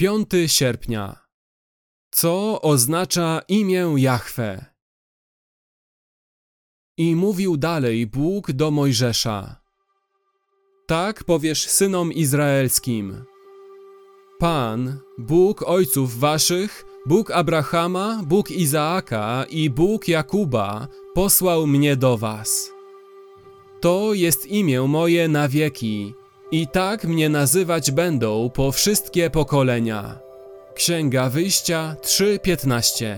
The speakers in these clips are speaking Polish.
5 sierpnia. Co oznacza imię Jahwe? I mówił dalej Bóg do Mojżesza. Tak powiesz synom izraelskim. Pan, Bóg ojców waszych, Bóg Abrahama, Bóg Izaaka i Bóg Jakuba posłał mnie do was. To jest imię moje na wieki i tak mnie nazywać będą po wszystkie pokolenia. Księga Wyjścia 3:15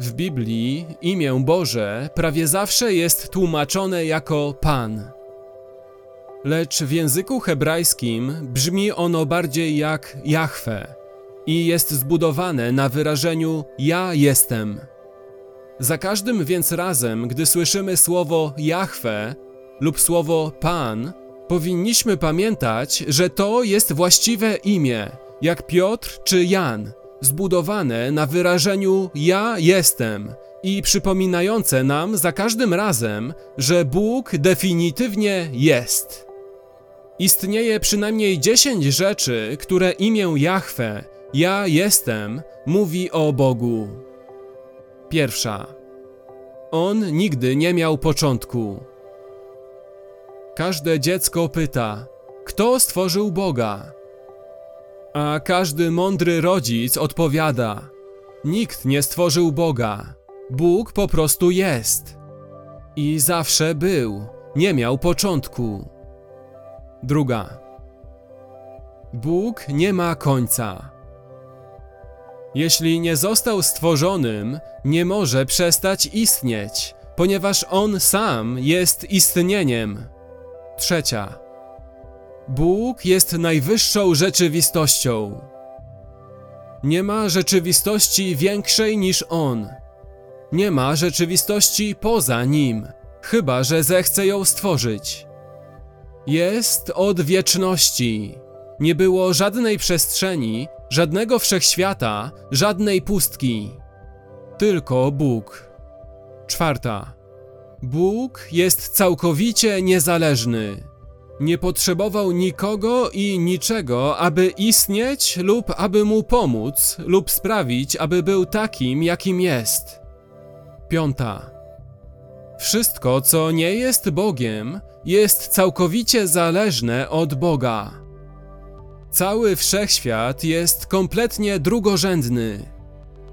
W Biblii imię Boże prawie zawsze jest tłumaczone jako Pan. Lecz w języku hebrajskim brzmi ono bardziej jak Jahwe i jest zbudowane na wyrażeniu Ja jestem. Za każdym więc razem, gdy słyszymy słowo Jahwe lub słowo Pan, powinniśmy pamiętać, że to jest właściwe imię, jak Piotr czy Jan, zbudowane na wyrażeniu Ja jestem i przypominające nam za każdym razem, że Bóg definitywnie jest. Istnieje przynajmniej 10 rzeczy, które imię Jahwe, ja jestem, mówi o Bogu. Pierwsza. On nigdy nie miał początku. Każde dziecko pyta: Kto stworzył Boga? A każdy mądry rodzic odpowiada: Nikt nie stworzył Boga. Bóg po prostu jest. I zawsze był, nie miał początku. Druga. Bóg nie ma końca. Jeśli nie został stworzonym, nie może przestać istnieć, ponieważ on sam jest istnieniem. Trzecia. Bóg jest najwyższą rzeczywistością. Nie ma rzeczywistości większej niż On. Nie ma rzeczywistości poza Nim, chyba że zechce ją stworzyć. Jest od wieczności. Nie było żadnej przestrzeni, żadnego wszechświata, żadnej pustki. Tylko Bóg. Czwarta. Bóg jest całkowicie niezależny. Nie potrzebował nikogo i niczego, aby istnieć lub aby mu pomóc, lub sprawić, aby był takim, jakim jest. Piąta. Wszystko, co nie jest Bogiem, jest całkowicie zależne od Boga. Cały wszechświat jest kompletnie drugorzędny.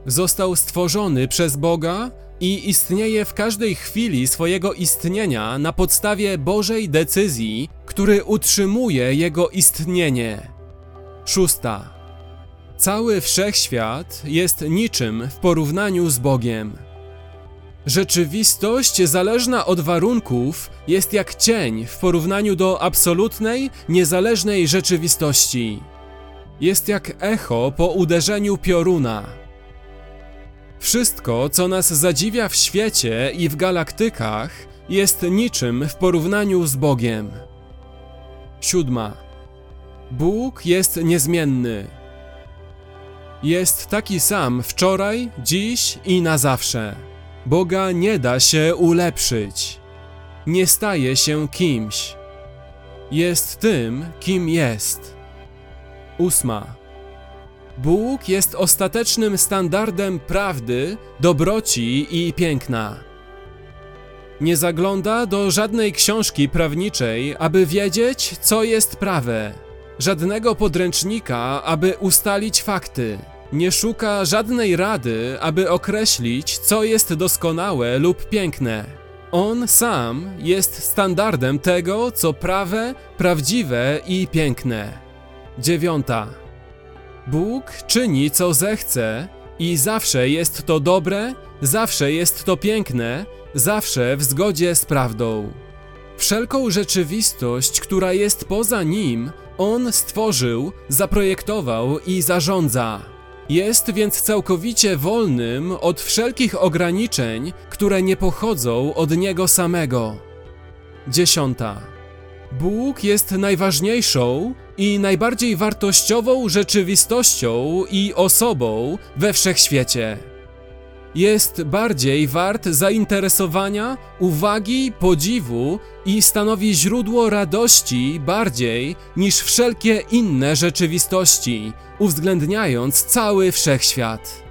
Został stworzony przez Boga i istnieje w każdej chwili swojego istnienia na podstawie Bożej decyzji, który utrzymuje jego istnienie. Szósta. Cały wszechświat jest niczym w porównaniu z Bogiem. Rzeczywistość zależna od warunków jest jak cień w porównaniu do absolutnej, niezależnej rzeczywistości. Jest jak echo po uderzeniu pioruna. Wszystko, co nas zadziwia w świecie i w galaktykach, jest niczym w porównaniu z Bogiem. Siódma. Bóg jest niezmienny. Jest taki sam wczoraj, dziś i na zawsze. Boga nie da się ulepszyć. Nie staje się kimś. Jest tym, kim jest. Ósma. Bóg jest ostatecznym standardem prawdy, dobroci i piękna. Nie zagląda do żadnej książki prawniczej, aby wiedzieć, co jest prawe, żadnego podręcznika, aby ustalić fakty. Nie szuka żadnej rady, aby określić, co jest doskonałe lub piękne. On sam jest standardem tego, co prawe, prawdziwe i piękne. Dziewiąta. Bóg czyni co zechce i zawsze jest to dobre, zawsze jest to piękne, zawsze w zgodzie z prawdą. Wszelką rzeczywistość, która jest poza nim, on stworzył, zaprojektował i zarządza. Jest więc całkowicie wolnym od wszelkich ograniczeń, które nie pochodzą od niego samego. Dziesiąta. Bóg jest najważniejszą i najbardziej wartościową rzeczywistością i osobą we wszechświecie. jest bardziej wart zainteresowania, uwagi, podziwu i stanowi źródło radości bardziej niż wszelkie inne rzeczywistości, uwzględniając cały wszechświat.